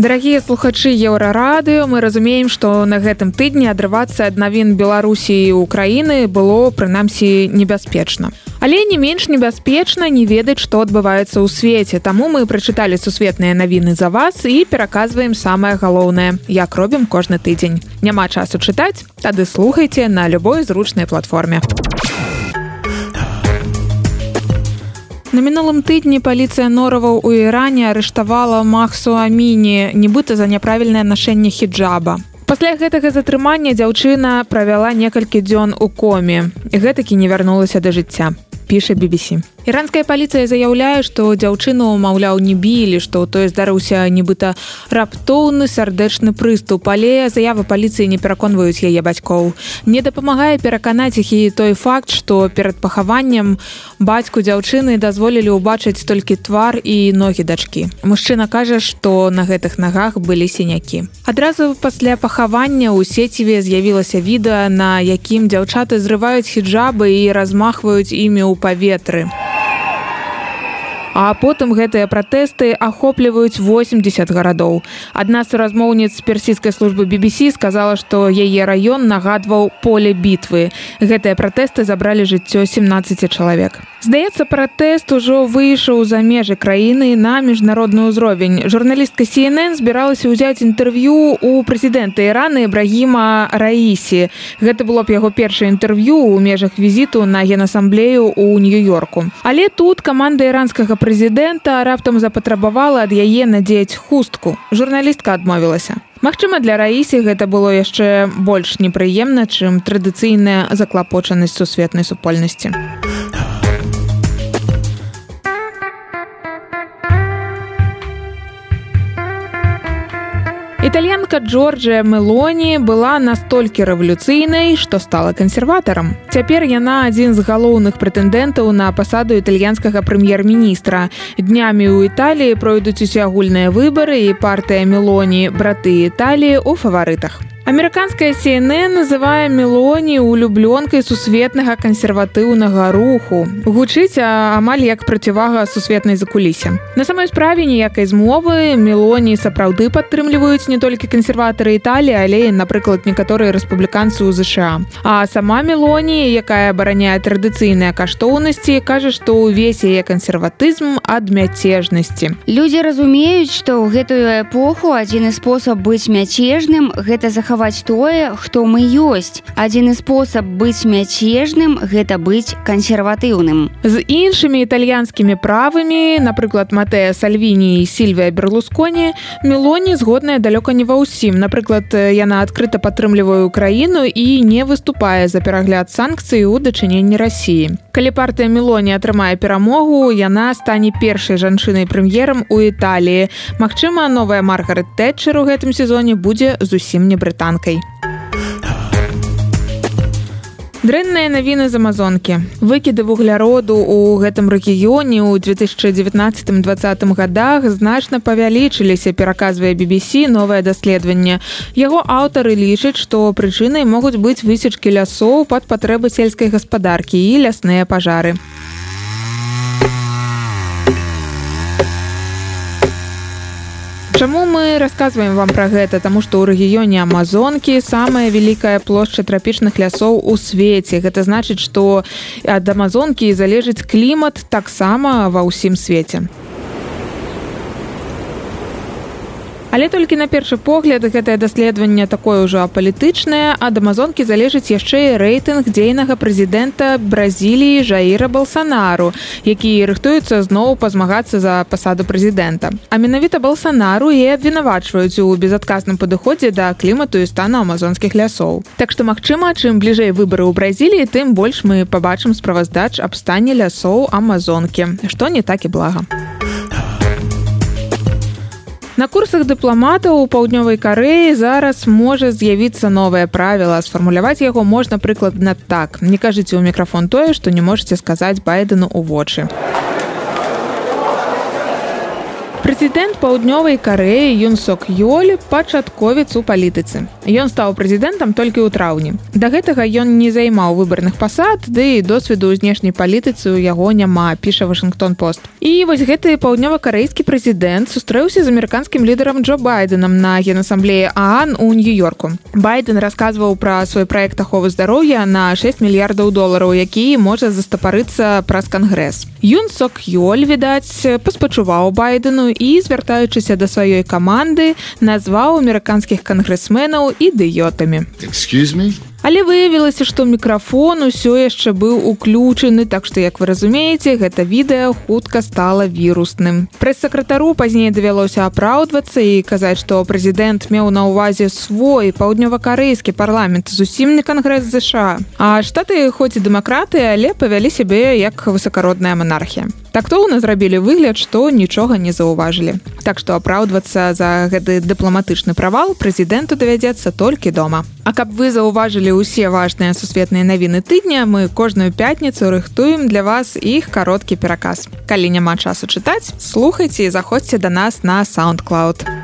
Дарагія слухачы еўрарадыё мы разумеем што на гэтым тыдні адрывацца ад навін беларусі і украіны было прынамсі небяспечна. Але не менш небяспечна не ведаць што адбываецца ў свеце. Таму мы прачыталі сусветныя навіны за вас і пераказваем самае галоўнае як робім кожны тыдзень. Няма часу чытаць тады слухайте на любой зручнай платформе На мінулым тыдні паліцыя нораваў у іране арыштавала махсу аміні нібыта за няправільнае нашэнне хіджаба. Пасля гэтага затрымання дзяўчына правяла некалькі дзён у коме. Гэтакі не вярнулася да жыцця піша BBC іранская паліцыя заяўляе што дзяўчыну маўляў не білі што ў той здарыўся нібыта раптоўны сардэчны прыступ але заявы паліцыі не пераконваюць яе бацькоў. Не дапамагае пераканаць іх і той факт што перад пахаваннем бацьку дзяўчыны дазволілі ўбачыць толькі твар і ногі дачкі. Мужчына кажа што на гэтых нагах былі сінякі. Адразу пасля пахавання ў сеціве з'явілася відэа на якім дзяўчаты зрываюць хіджабы і размахваюць імі ў паветры А потым гэтыя пратэсты ахопліваюць 80 гарадоў. Адна з размоўніц персійскай службы BBC сказала, што яе раён нагадваў поле бітвы. Гэтыя пратэсты забралі жыццё 17 чалавек. Здаецца, пратэст ужо выйшаў за межы краіны на міжнародны ўзровень. Журналістка CNN збіралася ўзяць інтэрв'ю у прэзідэнта Ірана Ібрагіма Раісі. Гэта было б яго першае інтэрв'ю ў межах візіту на генасамблею ў нью-йорку. Але тут каманда іранскага прэзідэнта раптам запатрабавала ад яе надзеяць хустку. Журналістка адмовілася. Магчыма, для раісі гэта было яшчэ больш непрыемна, чым традыцыйная заклапочанасць сусветнай супольнасці. Італьянка Джорджія Мелоні была настолькі рэвалюцыйнай, што стала кансерватарам. Цяпер яна адзін з галоўных прэтэндэнтаў на пасаду італьянскага прэм'ер-міністра. Днямі ў Італіі пройдуць усе агульныя выбары і партыя Мелоні, браты Італіі ў фаварытах. Амерыканская CNN называе мелоні улюблёнкай сусветнага кансерватыўнага руху. Гучыць амаль як процівага сусветнай закулісе. На самой справе ніякай змовы мелоні сапраўды падтрымліваюць не толькі кансерватары Італіі, але напрыклад некаторыя рэспубліканцы ў ЗША. А сама мелоні, якая абараняе традыцыйныя каштоўнасці, кажа, што ўвесь яе кансерватызм ад мяцежнасці. Людзі разумеюць, што ў гэтую эпоху адзіны спосаб быць мяцежным гэта захаваць захаваць тое хто мы ёсць. Адзіны спосаб быць мяцежным гэта быць кансерватыўным. З іншымі італьянскімі правымі напрыклад матэя сальвіні сільвія берлусконі мелоні згодная далёка не ва ўсім. Напрыклад яна адкрыта падтрымліваю краіну і не выступае за перагляд санкцыі ў дачыненні рассіі калі партыя мелоні атрымае перамогу яна стане першай жанчынай прэм'ерам у італіі. Магчыма новая маргарет тэтчер у гэтым сезоне будзе зусім не брыта танкай. Дрэнныя навіны з амазонкі. Выкіды вугляроду ў гэтым рэгіёне ў 2019-20 годах значна павялічыліся, пераказвае BBC новае даследаванне. Яго аўтары лічаць, што прычынай могуць быць высечкі лясоў пад патрэбы сельскай гаспадаркі і лясныя пажары. Чаму мы расказваем вам пра гэта? Таму што ў рэгіёне амазонкі самая вялікая плошча трапічных лясоў у свеце. Гэта значыць што ад амазонкі залежыць клімат таксама ва ўсім свеце Але толькі на першы погляд гэтае даследаванне такое ўжо апалітычнае, ад амазонкі залежыць яшчэ і рэйтынг дзейнага прэзідэнта Бразіліі Жаіра Балсанару, які рыхтуецца зноў пазмагацца за пасаду прэзідэнта. А менавіта Балсанару і абвінавачваюць у безадказным падыходзе да клімату і стану амазонскіх лясоў. Так што магчыма, чым бліжэй выбары ў Бразіліі, тым больш мы пабачым справаздач аб стане лясоў амазонкі, што не так і блага. На курсах дыпламатаў у паўднёвай карэі зараз можа з'явіцца новае правіла. Сфармуляваць яго можна прыкладна так. Не кажыце ў мікрафон тое што не можете сказаць байдену ў вочы прэзідэнт паўднёвай кареі юнсок ёль пачатковец у палітыцы. Ён стаў прэзідэнтам толькі ў траўні. Да гэтага ён не займаў выбарных пасад ды і досведу ў знешняй палітыцы у яго няма піша вашингтон пост. І вось гэты паўднёва-карэйскі прэзідэнт сустрэўся з амерыканскім лідарам джо байденам на генасамблеі аан у нью-йорку. Байден расказваў пра свой проект аховы здароўя на 6 мільярдаў долараў які можа застапарыцца праз кангрэс юнсок ёль відаць паспачуваў байдену і звяртаючыся да сваёй каманды назваў амерыканскіх кангрэсменаў ідыётамі Але выявілася, што мікрафон усё яшчэ быў уключаны, так што як вы разумееце, гэта відэа хутка стала вірусным. Прэс-сакратару пазней давялося апраўдвацца і казаць, што прэзідэнт меў на ўвазе свой паўднёва-карэйскі парламент зусім не кангрэс ЗША. А штаты хоць і дэмакраты, але павялі сябе як высакародная манархія. Так то ў нас зрабілі выгляд, што нічога не заўважылі. Так што апраўдвацца за гэты дыпламатычны правал прэзідэнту давядзецца толькі дома. А каб вы заўважылі ўсе важныя сусветныя навіны тыдня, мы кожную пятніцу рыхтуем для вас іх кароткі пераказ. Калі няма часу чытаць, слухайце і заходзьце да нас на SoundCloud.